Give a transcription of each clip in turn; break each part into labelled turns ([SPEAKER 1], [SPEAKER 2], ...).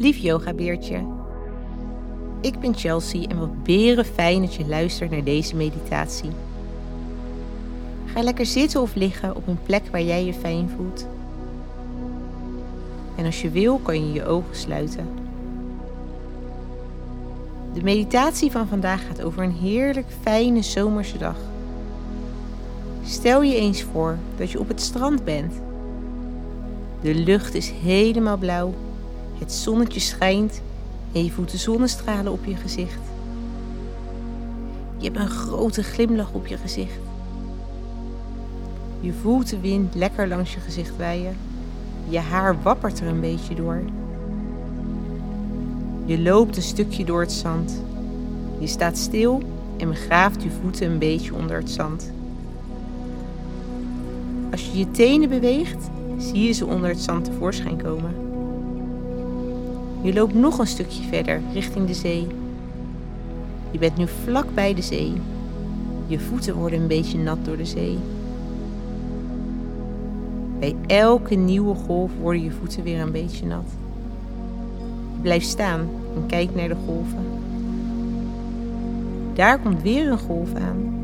[SPEAKER 1] Lief yogabeertje. Ik ben Chelsea en wat beren fijn dat je luistert naar deze meditatie. Ga lekker zitten of liggen op een plek waar jij je fijn voelt. En als je wil kan je je ogen sluiten. De meditatie van vandaag gaat over een heerlijk fijne zomerse dag. Stel je eens voor dat je op het strand bent. De lucht is helemaal blauw, het zonnetje schijnt en je voelt de zonnestralen op je gezicht. Je hebt een grote glimlach op je gezicht. Je voelt de wind lekker langs je gezicht waaien. Je haar wappert er een beetje door. Je loopt een stukje door het zand. Je staat stil en begraaft je voeten een beetje onder het zand. Als je je tenen beweegt, zie je ze onder het zand tevoorschijn komen. Je loopt nog een stukje verder richting de zee. Je bent nu vlak bij de zee. Je voeten worden een beetje nat door de zee. Bij elke nieuwe golf worden je voeten weer een beetje nat. Je blijft staan en kijkt naar de golven. Daar komt weer een golf aan.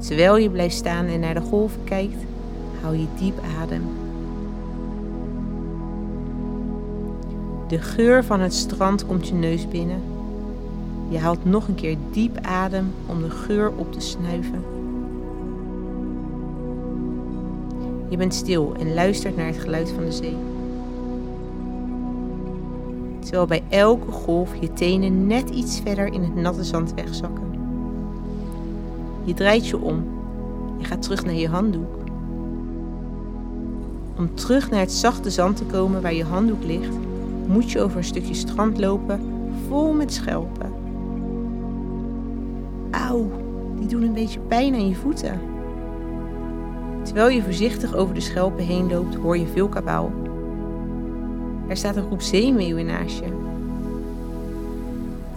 [SPEAKER 1] Terwijl je blijft staan en naar de golven kijkt, hou je diep adem. De geur van het strand komt je neus binnen. Je haalt nog een keer diep adem om de geur op te snuiven. Je bent stil en luistert naar het geluid van de zee. Terwijl bij elke golf je tenen net iets verder in het natte zand wegzakken. Je draait je om. Je gaat terug naar je handdoek. Om terug naar het zachte zand te komen waar je handdoek ligt, moet je over een stukje strand lopen vol met schelpen. Auw, die doen een beetje pijn aan je voeten. Terwijl je voorzichtig over de schelpen heen loopt, hoor je veel kabaal. Er staat een groep zeemeeuwen naast je.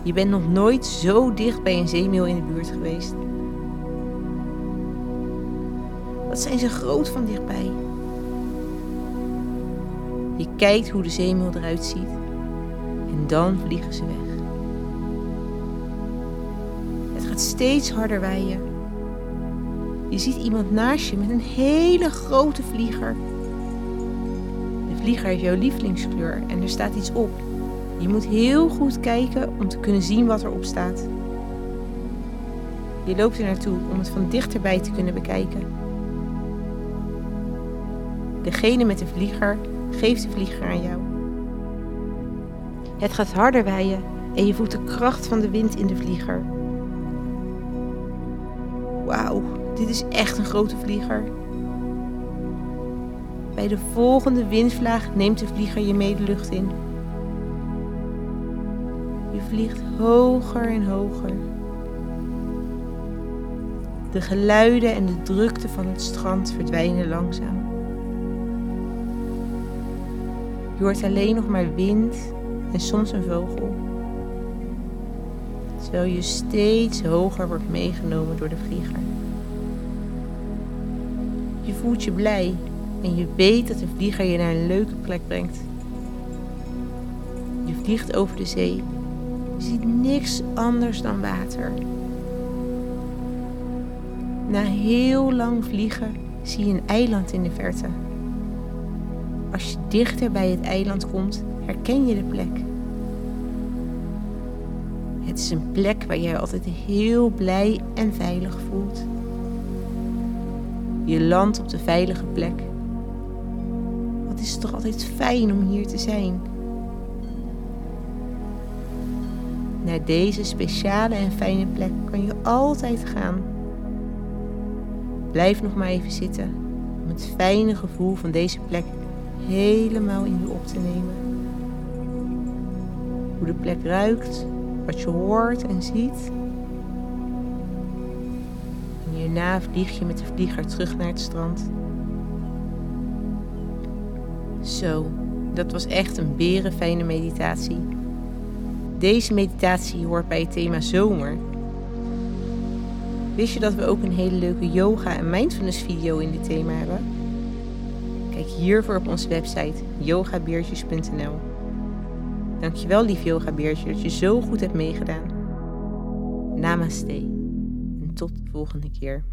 [SPEAKER 1] Je bent nog nooit zo dicht bij een zeemeeuw in de buurt geweest. Wat zijn ze groot van dichtbij? Je kijkt hoe de zeemeeuw eruit ziet en dan vliegen ze weg. Het gaat steeds harder waaien. Je ziet iemand naast je met een hele grote vlieger. De vlieger heeft jouw lievelingskleur en er staat iets op. Je moet heel goed kijken om te kunnen zien wat erop staat. Je loopt er naartoe om het van dichterbij te kunnen bekijken. Degene met de vlieger geeft de vlieger aan jou. Het gaat harder waaien en je voelt de kracht van de wind in de vlieger. Wauw, dit is echt een grote vlieger. Bij de volgende windvlaag neemt de vlieger je mee de lucht in. Je vliegt hoger en hoger. De geluiden en de drukte van het strand verdwijnen langzaam. Je hoort alleen nog maar wind en soms een vogel. Terwijl je steeds hoger wordt meegenomen door de vlieger. Je voelt je blij en je weet dat de vlieger je naar een leuke plek brengt. Je vliegt over de zee. Je ziet niks anders dan water. Na heel lang vliegen zie je een eiland in de verte. Als je dichter bij het eiland komt, herken je de plek. Het is een plek waar jij altijd heel blij en veilig voelt. Je landt op de veilige plek. Wat is het toch altijd fijn om hier te zijn? Naar deze speciale en fijne plek kan je altijd gaan. Blijf nog maar even zitten om het fijne gevoel van deze plek helemaal in je op te nemen. Hoe de plek ruikt, wat je hoort en ziet. En hierna vlieg je met de vlieger terug naar het strand. Zo, dat was echt een berenfijne meditatie. Deze meditatie hoort bij het thema zomer. Wist je dat we ook een hele leuke yoga en mindfulness video in dit thema hebben? Kijk hiervoor op onze website yogabeertjes.nl. Dankjewel lief yoga beertje dat je zo goed hebt meegedaan. Namaste. En tot de volgende keer.